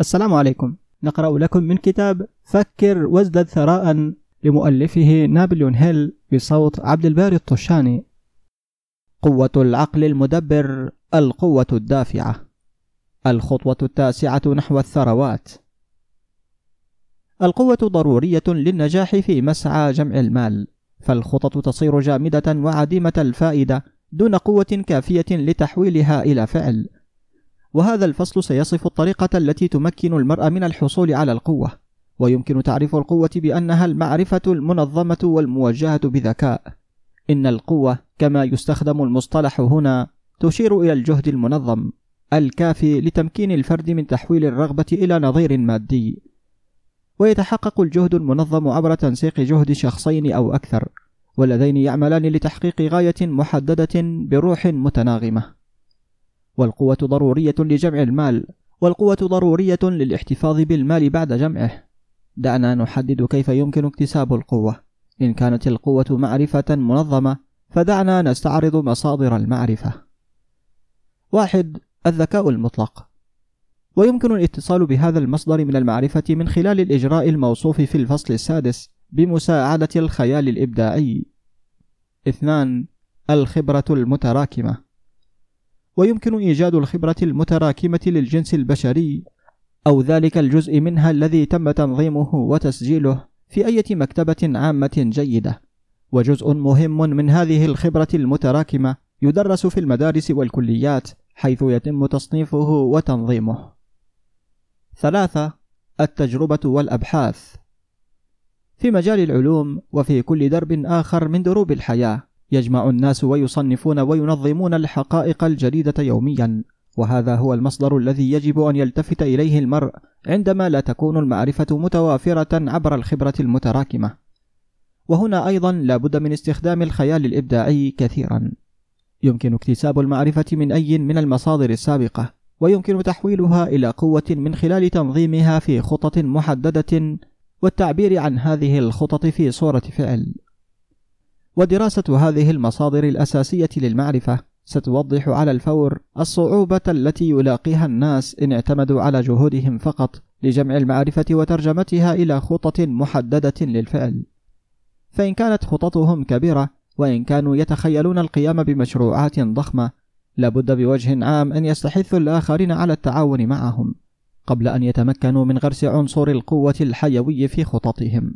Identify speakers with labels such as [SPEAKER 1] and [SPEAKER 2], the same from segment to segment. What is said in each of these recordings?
[SPEAKER 1] السلام عليكم. نقرأ لكم من كتاب فكر وازدد ثراء لمؤلفه نابليون هيل بصوت عبد الباري الطشاني. قوة العقل المدبر القوة الدافعة. الخطوة التاسعة نحو الثروات. القوة ضرورية للنجاح في مسعى جمع المال. فالخطط تصير جامدة وعديمة الفائدة دون قوة كافية لتحويلها إلى فعل. وهذا الفصل سيصف الطريقة التي تمكن المرء من الحصول على القوة ويمكن تعريف القوة بأنها المعرفة المنظمة والموجهة بذكاء. إن القوة كما يستخدم المصطلح هنا تشير إلى الجهد المنظم الكافي لتمكين الفرد من تحويل الرغبة إلى نظير مادي. ويتحقق الجهد المنظم عبر تنسيق جهد شخصين أو أكثر واللذين يعملان لتحقيق غاية محددة بروح متناغمة. والقوة ضرورية لجمع المال والقوة ضرورية للاحتفاظ بالمال بعد جمعه. دعنا نحدد كيف يمكن اكتساب القوة. إن كانت القوة معرفة منظمة فدعنا نستعرض مصادر المعرفة. واحد الذكاء المطلق. ويمكن الاتصال بهذا المصدر من المعرفة من خلال الإجراء الموصوف في الفصل السادس بمساعدة الخيال الإبداعي. اثنان الخبرة المتراكمة. ويمكن إيجاد الخبرة المتراكمة للجنس البشري أو ذلك الجزء منها الذي تم تنظيمه وتسجيله في أي مكتبة عامة جيدة، وجزء مهم من هذه الخبرة المتراكمة يدرس في المدارس والكليات حيث يتم تصنيفه وتنظيمه. ثلاثة التجربة والأبحاث في مجال العلوم وفي كل درب آخر من دروب الحياة يجمع الناس ويصنفون وينظمون الحقائق الجديدة يوميا. وهذا هو المصدر الذي يجب أن يلتفت إليه المرء عندما لا تكون المعرفة متوافرة عبر الخبرة المتراكمة. وهنا أيضا لا بد من استخدام الخيال الإبداعي كثيرا. يمكن اكتساب المعرفة من أي من المصادر السابقة ويمكن تحويلها إلى قوة من خلال تنظيمها في خطط محددة والتعبير عن هذه الخطط في صورة فعل. ودراسة هذه المصادر الأساسية للمعرفة ستوضح على الفور الصعوبة التي يلاقيها الناس إن اعتمدوا على جهودهم فقط لجمع المعرفة وترجمتها إلى خطط محددة للفعل. فإن كانت خططهم كبيرة وإن كانوا يتخيلون القيام بمشروعات ضخمة، لابد بوجه عام أن يستحثوا الآخرين على التعاون معهم، قبل أن يتمكنوا من غرس عنصر القوة الحيوي في خططهم.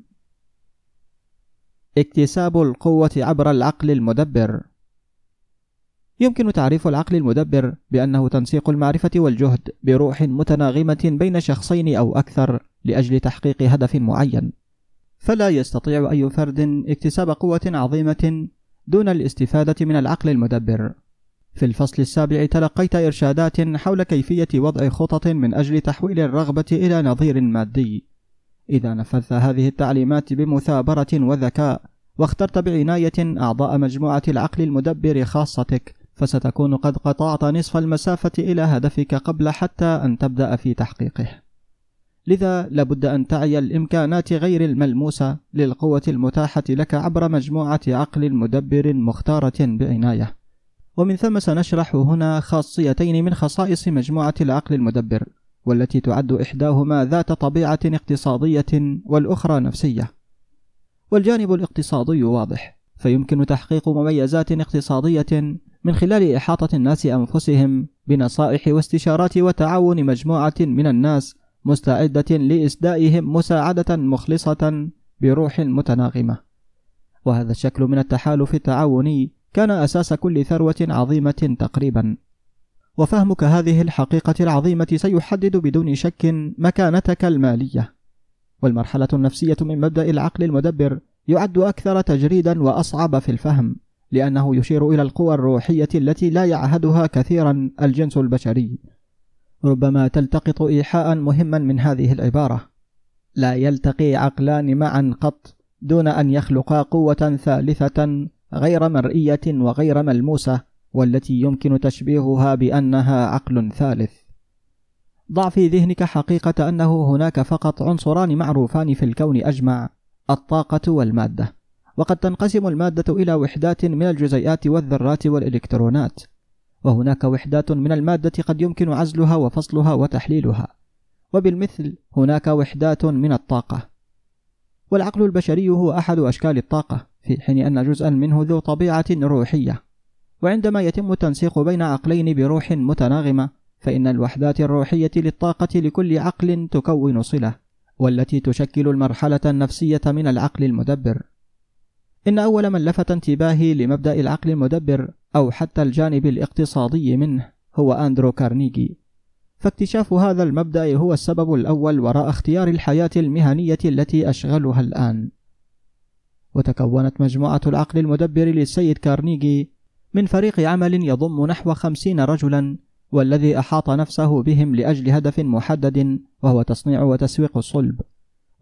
[SPEAKER 1] اكتساب القوة عبر العقل المدبر. يمكن تعريف العقل المدبر بأنه تنسيق المعرفة والجهد بروح متناغمة بين شخصين أو أكثر لأجل تحقيق هدف معين. فلا يستطيع أي فرد اكتساب قوة عظيمة دون الاستفادة من العقل المدبر. في الفصل السابع تلقيت إرشادات حول كيفية وضع خطط من أجل تحويل الرغبة إلى نظير مادي. إذا نفذت هذه التعليمات بمثابرة وذكاء واخترت بعناية أعضاء مجموعة العقل المدبر خاصتك فستكون قد قطعت نصف المسافة إلى هدفك قبل حتى أن تبدأ في تحقيقه. لذا لابد أن تعي الإمكانات غير الملموسة للقوة المتاحة لك عبر مجموعة عقل مدبر مختارة بعناية. ومن ثم سنشرح هنا خاصيتين من خصائص مجموعة العقل المدبر. والتي تعد إحداهما ذات طبيعة اقتصادية والأخرى نفسية. والجانب الاقتصادي واضح فيمكن تحقيق مميزات اقتصادية من خلال إحاطة الناس أنفسهم بنصائح واستشارات وتعاون مجموعة من الناس مستعدة لإسدائهم مساعدة مخلصة بروح متناغمة. وهذا الشكل من التحالف التعاوني كان أساس كل ثروة عظيمة تقريبا. وفهمك هذه الحقيقة العظيمة سيحدد بدون شك مكانتك المالية. والمرحلة النفسية من مبدأ العقل المدبر يعد أكثر تجريدا وأصعب في الفهم لأنه يشير إلى القوى الروحية التي لا يعهدها كثيرا الجنس البشري. ربما تلتقط إيحاء مهما من هذه العبارة. لا يلتقي عقلان معا قط دون أن يخلقا قوة ثالثة غير مرئية وغير ملموسة. والتي يمكن تشبيهها بأنها عقل ثالث. ضع في ذهنك حقيقة أنه هناك فقط عنصران معروفان في الكون أجمع الطاقة والمادة، وقد تنقسم المادة إلى وحدات من الجزيئات والذرات والإلكترونات، وهناك وحدات من المادة قد يمكن عزلها وفصلها وتحليلها، وبالمثل هناك وحدات من الطاقة. والعقل البشري هو أحد أشكال الطاقة في حين أن جزءا منه ذو طبيعة روحية. وعندما يتم التنسيق بين عقلين بروح متناغمة فإن الوحدات الروحية للطاقة لكل عقل تكون صلة والتي تشكل المرحلة النفسية من العقل المدبر. إن أول من لفت انتباهي لمبدأ العقل المدبر أو حتى الجانب الاقتصادي منه هو أندرو كارنيجي. فاكتشاف هذا المبدأ هو السبب الأول وراء اختيار الحياة المهنية التي أشغلها الآن. وتكونت مجموعة العقل المدبر للسيد كارنيجي من فريق عمل يضم نحو خمسين رجلا والذي أحاط نفسه بهم لأجل هدف محدد وهو تصنيع وتسويق الصلب.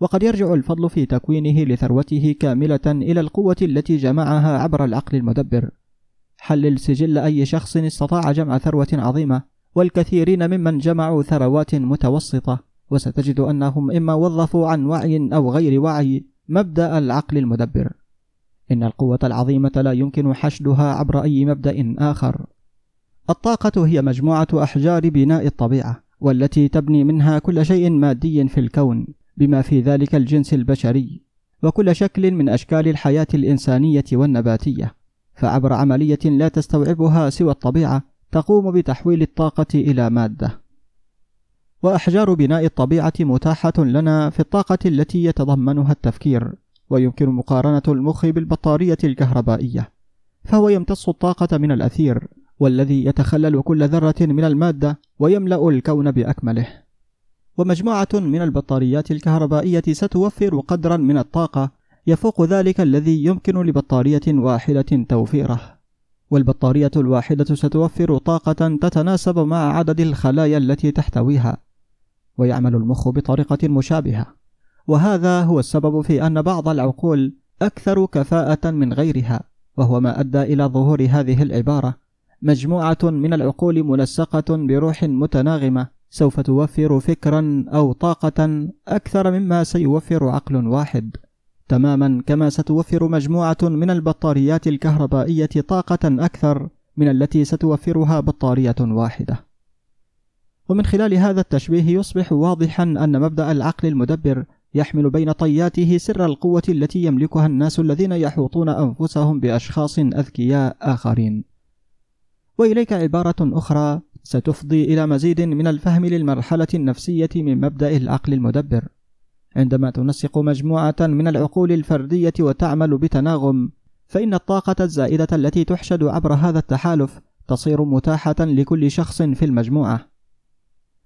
[SPEAKER 1] وقد يرجع الفضل في تكوينه لثروته كاملة إلى القوة التي جمعها عبر العقل المدبر. حلل سجل أي شخص استطاع جمع ثروة عظيمة والكثيرين ممن جمعوا ثروات متوسطة. وستجد أنهم إما وظفوا عن وعي أو غير وعي مبدأ العقل المدبر. إن القوة العظيمة لا يمكن حشدها عبر أي مبدأ آخر. الطاقة هي مجموعة أحجار بناء الطبيعة والتي تبني منها كل شيء مادي في الكون بما في ذلك الجنس البشري وكل شكل من أشكال الحياة الإنسانية والنباتية. فعبر عملية لا تستوعبها سوى الطبيعة تقوم بتحويل الطاقة إلى مادة. وأحجار بناء الطبيعة متاحة لنا في الطاقة التي يتضمنها التفكير. ويمكن مقارنة المخ بالبطارية الكهربائية فهو يمتص الطاقة من الأثير والذي يتخلل كل ذرة من المادة ويملأ الكون بأكمله. ومجموعة من البطاريات الكهربائية ستوفر قدرا من الطاقة يفوق ذلك الذي يمكن لبطارية واحدة توفيره. والبطارية الواحدة ستوفر طاقة تتناسب مع عدد الخلايا التي تحتويها ويعمل المخ بطريقة مشابهة. وهذا هو السبب في أن بعض العقول أكثر كفاءة من غيرها وهو ما أدى إلى ظهور هذه العبارة. مجموعة من العقول منسقة بروح متناغمة سوف توفر فكرا أو طاقة أكثر مما سيوفر عقل واحد. تماما كما ستوفر مجموعة من البطاريات الكهربائية طاقة أكثر من التي ستوفرها بطارية واحدة. ومن خلال هذا التشبيه يصبح واضحا أن مبدأ العقل المدبر يحمل بين طياته سر القوة التي يملكها الناس الذين يحوطون أنفسهم بأشخاص أذكياء آخرين. وإليك عبارة أخرى ستفضي إلى مزيد من الفهم للمرحلة النفسية من مبدأ العقل المدبر. عندما تنسق مجموعة من العقول الفردية وتعمل بتناغم فإن الطاقة الزائدة التي تحشد عبر هذا التحالف تصير متاحة لكل شخص في المجموعة.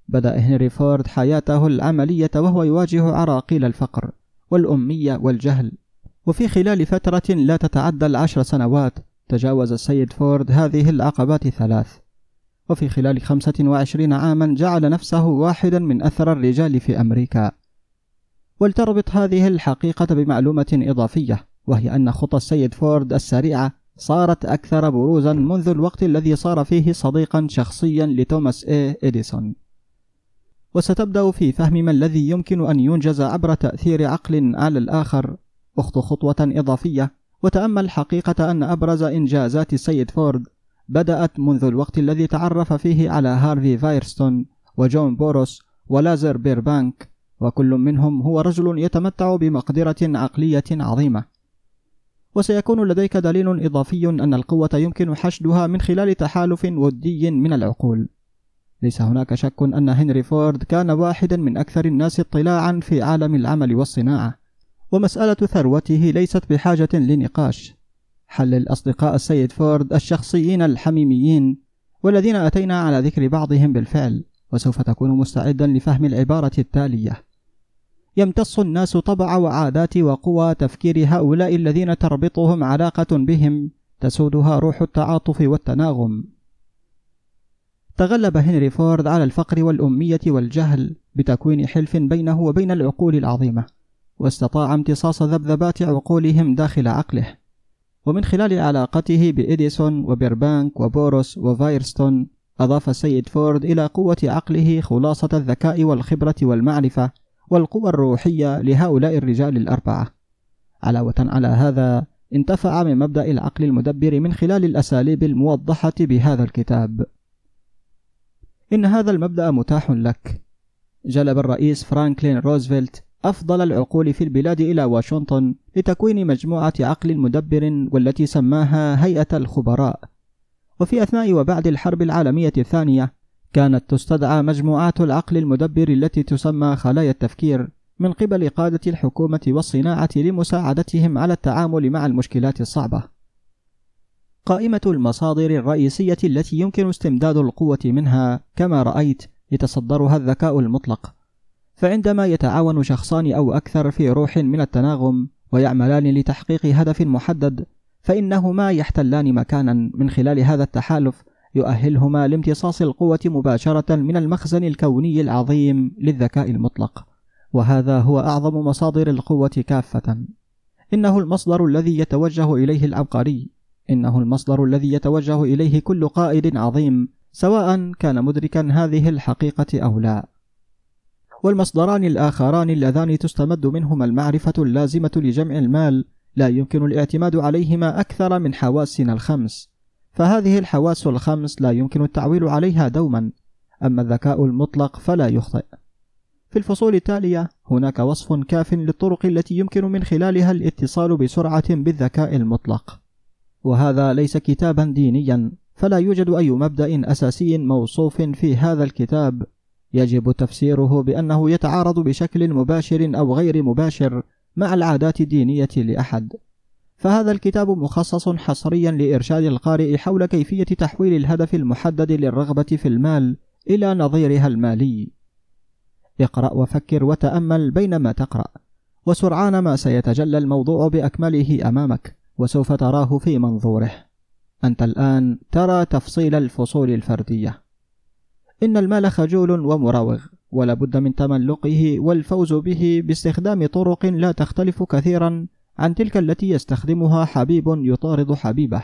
[SPEAKER 1] بدأ هنري فورد حياته العملية وهو يواجه عراقيل الفقر والأمية والجهل. وفي خلال فترة لا تتعدى العشر سنوات تجاوز السيد فورد هذه العقبات الثلاث وفي خلال خمسة وعشرين عاما جعل نفسه واحدا من أثر الرجال في أمريكا. ولتربط هذه الحقيقة بمعلومة إضافية وهي أن خطى السيد فورد السريعة صارت أكثر بروزا منذ الوقت الذي صار فيه صديقا شخصيا لتوماس إيه إديسون. وستبدأ في فهم ما الذي يمكن أن ينجز عبر تأثير عقل على الآخر. أخطو خطوة إضافية. وتأمل حقيقة أن أبرز إنجازات السيد فورد بدأت منذ الوقت الذي تعرف فيه على هارفي فايرستون وجون بوروس ولازر بيربانك. وكل منهم هو رجل يتمتع بمقدرة عقلية عظيمة. وسيكون لديك دليل إضافي أن القوة يمكن حشدها من خلال تحالف ودي من العقول. ليس هناك شك أن هنري فورد كان واحدا من أكثر الناس اطلاعا في عالم العمل والصناعة ومسألة ثروته ليست بحاجة لنقاش. حلل أصدقاء السيد فورد الشخصيين الحميميين والذين أتينا على ذكر بعضهم بالفعل وسوف تكون مستعدا لفهم العبارة التالية. يمتص الناس طبع وعادات وقوى تفكير هؤلاء الذين تربطهم علاقة بهم تسودها روح التعاطف والتناغم. تغلب هنري فورد على الفقر والأمية والجهل بتكوين حلف بينه وبين العقول العظيمة واستطاع امتصاص ذبذبات عقولهم داخل عقله. ومن خلال علاقته بإديسون وبوربانك وبوروز وفايرستون أضاف السيد فورد إلى قوة عقله خلاصة الذكاء والخبرة والمعرفة والقوى الروحية لهؤلاء الرجال الأربعة. علاوة على هذا انتفع من مبدأ العقل المدبر من خلال الأساليب الموضحة بهذا الكتاب. إن هذا المبدأ متاح لك جلب الرئيس فرانكلين روزفلت أفضل العقول في البلاد إلى واشنطن لتكوين مجموعة عقل مدبر والتي سماها هيئة الخبراء وفي أثناء وبعد الحرب العالمية الثانية كانت تستدعى مجموعات العقل المدبر التي تسمى خلايا التفكير من قبل قادة الحكومة والصناعة لمساعدتهم على التعامل مع المشكلات الصعبة. قائمة المصادر الرئيسية التي يمكن استمداد القوة منها كما رأيت يتصدرها الذكاء المطلق. فعندما يتعاون شخصان أو أكثر في روح من التناغم ويعملان لتحقيق هدف محدد فإنهما يحتلان مكانا من خلال هذا التحالف يؤهلهما لامتصاص القوة مباشرة من المخزن الكوني العظيم للذكاء المطلق. وهذا هو أعظم مصادر القوة كافة. إنه المصدر الذي يتوجه إليه العبقري، إنه المصدر الذي يتوجه إليه كل قائد عظيم، سواء كان مدركا هذه الحقيقة أو لا. والمصدران الآخران اللذان تستمد منهما المعرفة اللازمة لجمع المال لا يمكن الاعتماد عليهما أكثر من حواسنا الخمس، فهذه الحواس الخمس لا يمكن التعويل عليها دوما، أما الذكاء المطلق فلا يخطئ. في الفصول التالية هناك وصف كاف للطرق التي يمكن من خلالها الاتصال بسرعة بالذكاء المطلق وهذا ليس كتابا دينيا فلا يوجد أي مبدأ أساسي موصوف في هذا الكتاب. يجب تفسيره بأنه يتعارض بشكل مباشر أو غير مباشر مع العادات الدينية لأحد. فهذا الكتاب مخصص حصريا لإرشاد القارئ حول كيفية تحويل الهدف المحدد للرغبة في المال إلى نظيرها المالي. اقرأ وفكر وتأمل بينما تقرأ وسرعان ما سيتجلى الموضوع بأكمله أمامك. وسوف تراه في منظوره. أنت الآن ترى تفصيل الفصول الفردية. إن المال خجول ومراوغ ولا بد من تملقه والفوز به باستخدام طرق لا تختلف كثيرا عن تلك التي يستخدمها حبيب يطارد حبيبه.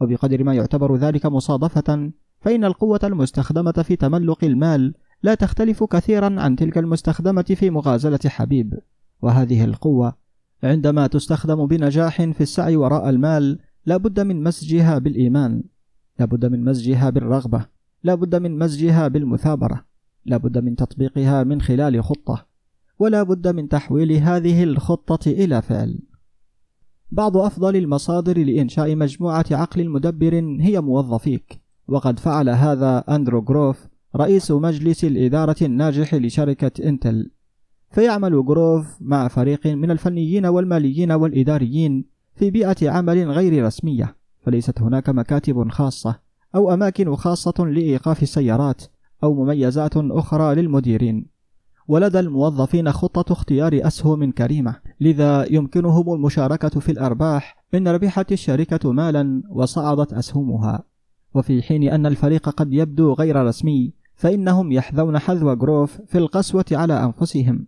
[SPEAKER 1] وبقدر ما يعتبر ذلك مصادفة فإن القوة المستخدمة في تملق المال لا تختلف كثيرا عن تلك المستخدمة في مغازلة حبيب. وهذه القوة عندما تستخدم بنجاح في السعي وراء المال لا بد من مزجها بالإيمان لا بد من مزجها بالرغبة لا بد من مزجها بالمثابرة لا بد من تطبيقها من خلال خطة ولا بد من تحويل هذه الخطة إلى فعل. بعض أفضل المصادر لإنشاء مجموعة عقل مدبر هي موظفيك. وقد فعل هذا أندرو جروف رئيس مجلس الإدارة الناجح لشركة إنتل. فيعمل جروف مع فريق من الفنيين والماليين والإداريين في بيئة عمل غير رسمية فليست هناك مكاتب خاصة أو أماكن خاصة لإيقاف السيارات أو مميزات أخرى للمديرين. ولدى الموظفين خطة اختيار أسهم كريمة لذا يمكنهم المشاركة في الأرباح إن ربحت الشركة مالا وصعدت أسهمها. وفي حين أن الفريق قد يبدو غير رسمي فإنهم يحذون حذو جروف في القسوة على أنفسهم.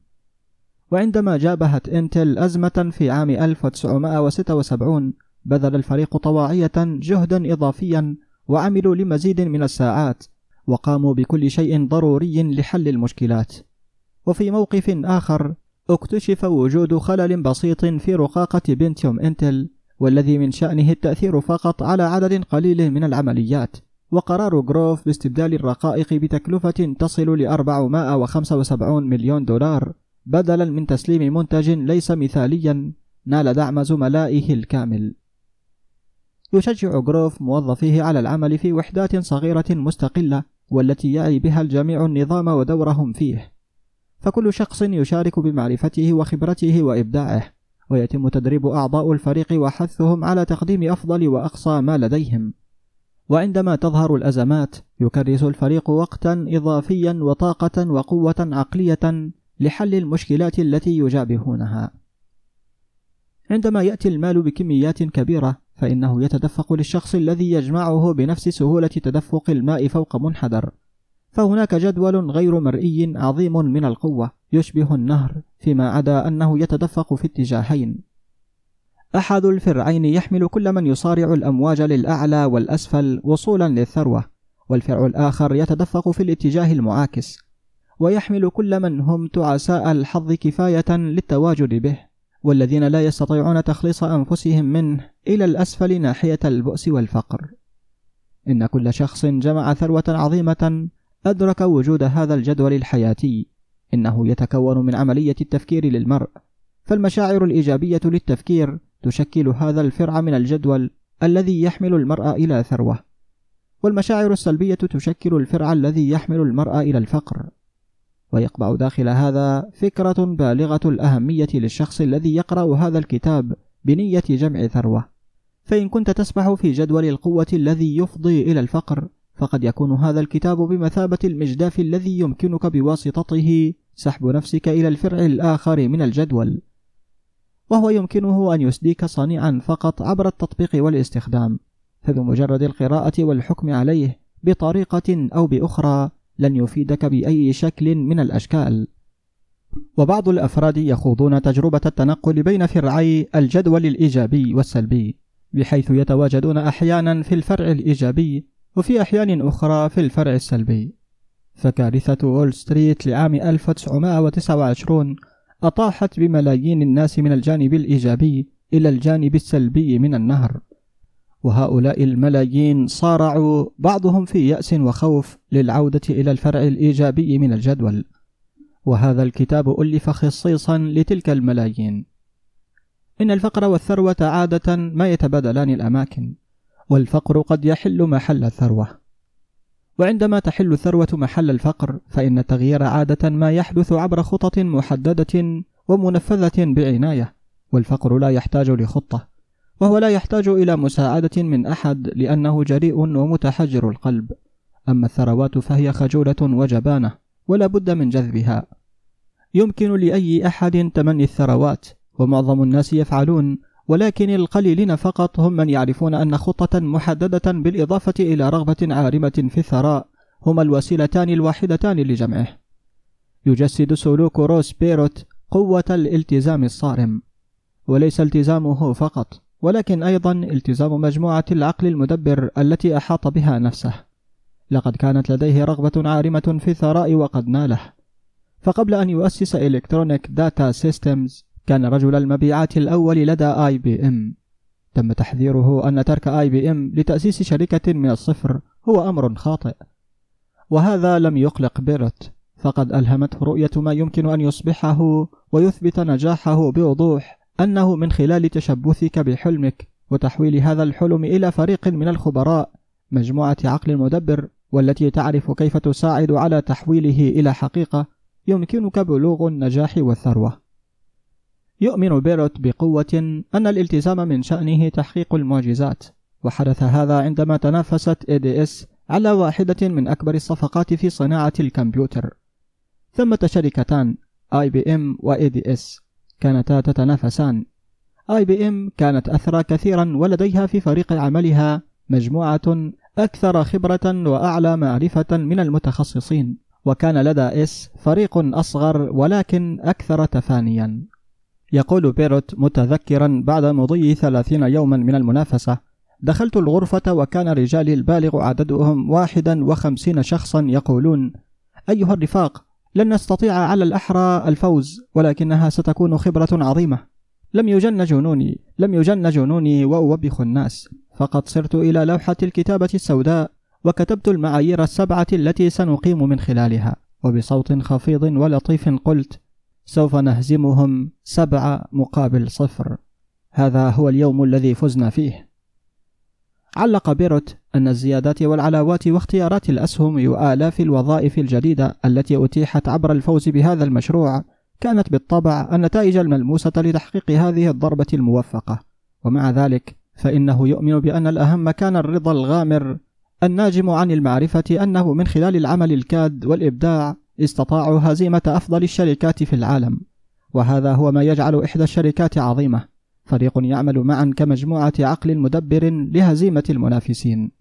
[SPEAKER 1] وعندما جابهت إنتل أزمة في عام 1976 بذل الفريق طواعية جهدا إضافيا وعملوا لمزيد من الساعات وقاموا بكل شيء ضروري لحل المشكلات. وفي موقف آخر اكتشف وجود خلل بسيط في رقاقة بنتيوم إنتل والذي من شأنه التأثير فقط على عدد قليل من العمليات. وقرار جروف باستبدال الرقائق بتكلفة تصل ل 475 مليون دولار. بدلا من تسليم منتج ليس مثاليا نال دعم زملائه الكامل. يشجع جروف موظفيه على العمل في وحدات صغيرة مستقلة والتي يعي بها الجميع النظام ودورهم فيه. فكل شخص يشارك بمعرفته وخبرته وإبداعه ويتم تدريب أعضاء الفريق وحثهم على تقديم أفضل وأقصى ما لديهم. وعندما تظهر الأزمات يكرس الفريق وقتا إضافيا وطاقة وقوة عقلية لحل المشكلات التي يجابهونها. عندما يأتي المال بكميات كبيرة فإنه يتدفق للشخص الذي يجمعه بنفس سهولة تدفق الماء فوق منحدر، فهناك جدول غير مرئي عظيم من القوة يشبه النهر فيما عدا أنه يتدفق في اتجاهين. أحد الفرعين يحمل كل من يصارع الأمواج للأعلى والأسفل وصولا للثروة والفرع الآخر يتدفق في الاتجاه المعاكس. ويحمل كل من هم تعساء الحظ كفاية للتواجد به والذين لا يستطيعون تخليص أنفسهم منه إلى الأسفل ناحية البؤس والفقر. إن كل شخص جمع ثروة عظيمة أدرك وجود هذا الجدول الحياتي. إنه يتكون من عملية التفكير للمرء. فالمشاعر الإيجابية للتفكير تشكل هذا الفرع من الجدول الذي يحمل المرء إلى ثروة. والمشاعر السلبية تشكل الفرع الذي يحمل المرء إلى الفقر. ويقبع داخل هذا فكرة بالغة الأهمية للشخص الذي يقرأ هذا الكتاب بنية جمع ثروة. فإن كنت تسبح في جدول القوة الذي يفضي إلى الفقر فقد يكون هذا الكتاب بمثابة المجداف الذي يمكنك بواسطته سحب نفسك إلى الفرع الآخر من الجدول. وهو يمكنه أن يسديك صنيعا فقط عبر التطبيق والاستخدام فبمجرد القراءة والحكم عليه بطريقة أو بأخرى لن يفيدك بأي شكل من الأشكال. وبعض الأفراد يخوضون تجربة التنقل بين فرعي الجدول الإيجابي والسلبي بحيث يتواجدون أحيانا في الفرع الإيجابي وفي أحيان أخرى في الفرع السلبي. فكارثة وول ستريت لعام 1929 أطاحت بملايين الناس من الجانب الإيجابي إلى الجانب السلبي من النهر. وهؤلاء الملايين صارعوا بعضهم في يأس وخوف للعودة إلى الفرع الإيجابي من الجدول. وهذا الكتاب ألف خصيصا لتلك الملايين. إن الفقر والثروة عادة ما يتبادلان الأماكن والفقر قد يحل محل الثروة. وعندما تحل الثروة محل الفقر فإن التغيير عادة ما يحدث عبر خطط محددة ومنفذة بعناية والفقر لا يحتاج لخطة. وهو لا يحتاج إلى مساعدة من أحد لأنه جريء ومتحجر القلب. أما الثروات فهي خجولة وجبانة ولا بد من جذبها. يمكن لأي أحد تمني الثروات ومعظم الناس يفعلون ولكن القليلين فقط هم من يعرفون أن خطة محددة بالإضافة إلى رغبة عارمة في الثراء هما الوسيلتان الواحدتان لجمعه. يجسد سلوك روس بيرو قوة الالتزام الصارم وليس التزامه فقط. ولكن أيضا التزام مجموعة العقل المدبر التي أحاط بها نفسه. لقد كانت لديه رغبة عارمة في الثراء وقد ناله. فقبل أن يؤسس Electronic Data Systems كان رجل المبيعات الأول لدى IBM. تم تحذيره أن ترك IBM لتأسيس شركة من الصفر هو أمر خاطئ. وهذا لم يقلق بيرت فقد ألهمته رؤية ما يمكن أن يصبحه ويثبت نجاحه بوضوح. أنه من خلال تشبثك بحلمك وتحويل هذا الحلم إلى فريق من الخبراء مجموعة عقل مدبر والتي تعرف كيف تساعد على تحويله إلى حقيقة يمكنك بلوغ النجاح والثروة. يؤمن بيروت بقوة أن الالتزام من شأنه تحقيق المعجزات وحدث هذا عندما تنافست ADS على واحدة من أكبر الصفقات في صناعة الكمبيوتر. ثمة شركتان IBM و ADS كانتا تتنافسان. IBM كانت أثرى كثيرا ولديها في فريق عملها مجموعة أكثر خبرة وأعلى معرفة من المتخصصين. وكان لدى إس فريق أصغر ولكن أكثر تفانيا. يقول بيروت متذكرا بعد مضي ثلاثين يوما من المنافسة دخلت الغرفة وكان رجالي البالغ عددهم واحدا وخمسين شخصا يقولون أيها الرفاق لن نستطيع على الأحرى الفوز ولكنها ستكون خبرة عظيمة. لم يجن جنوني لم يجن جنوني وأوبخ الناس. فقد صرت إلى لوحة الكتابة السوداء وكتبت المعايير السبعة التي سنقيم من خلالها. وبصوت خفيض ولطيف قلت سوف نهزمهم سبعة مقابل صفر. هذا هو اليوم الذي فزنا فيه. علق بيروت أن الزيادات والعلاوات واختيارات الأسهم وآلاف الوظائف الجديدة التي أتيحت عبر الفوز بهذا المشروع كانت بالطبع النتائج الملموسة لتحقيق هذه الضربة الموفقة. ومع ذلك فإنه يؤمن بأن الأهم كان الرضا الغامر الناجم عن المعرفة أنه من خلال العمل الكاد والإبداع استطاعوا هزيمة أفضل الشركات في العالم. وهذا هو ما يجعل إحدى الشركات عظيمة. فريق يعمل معا كمجموعة عقل مدبر لهزيمة المنافسين.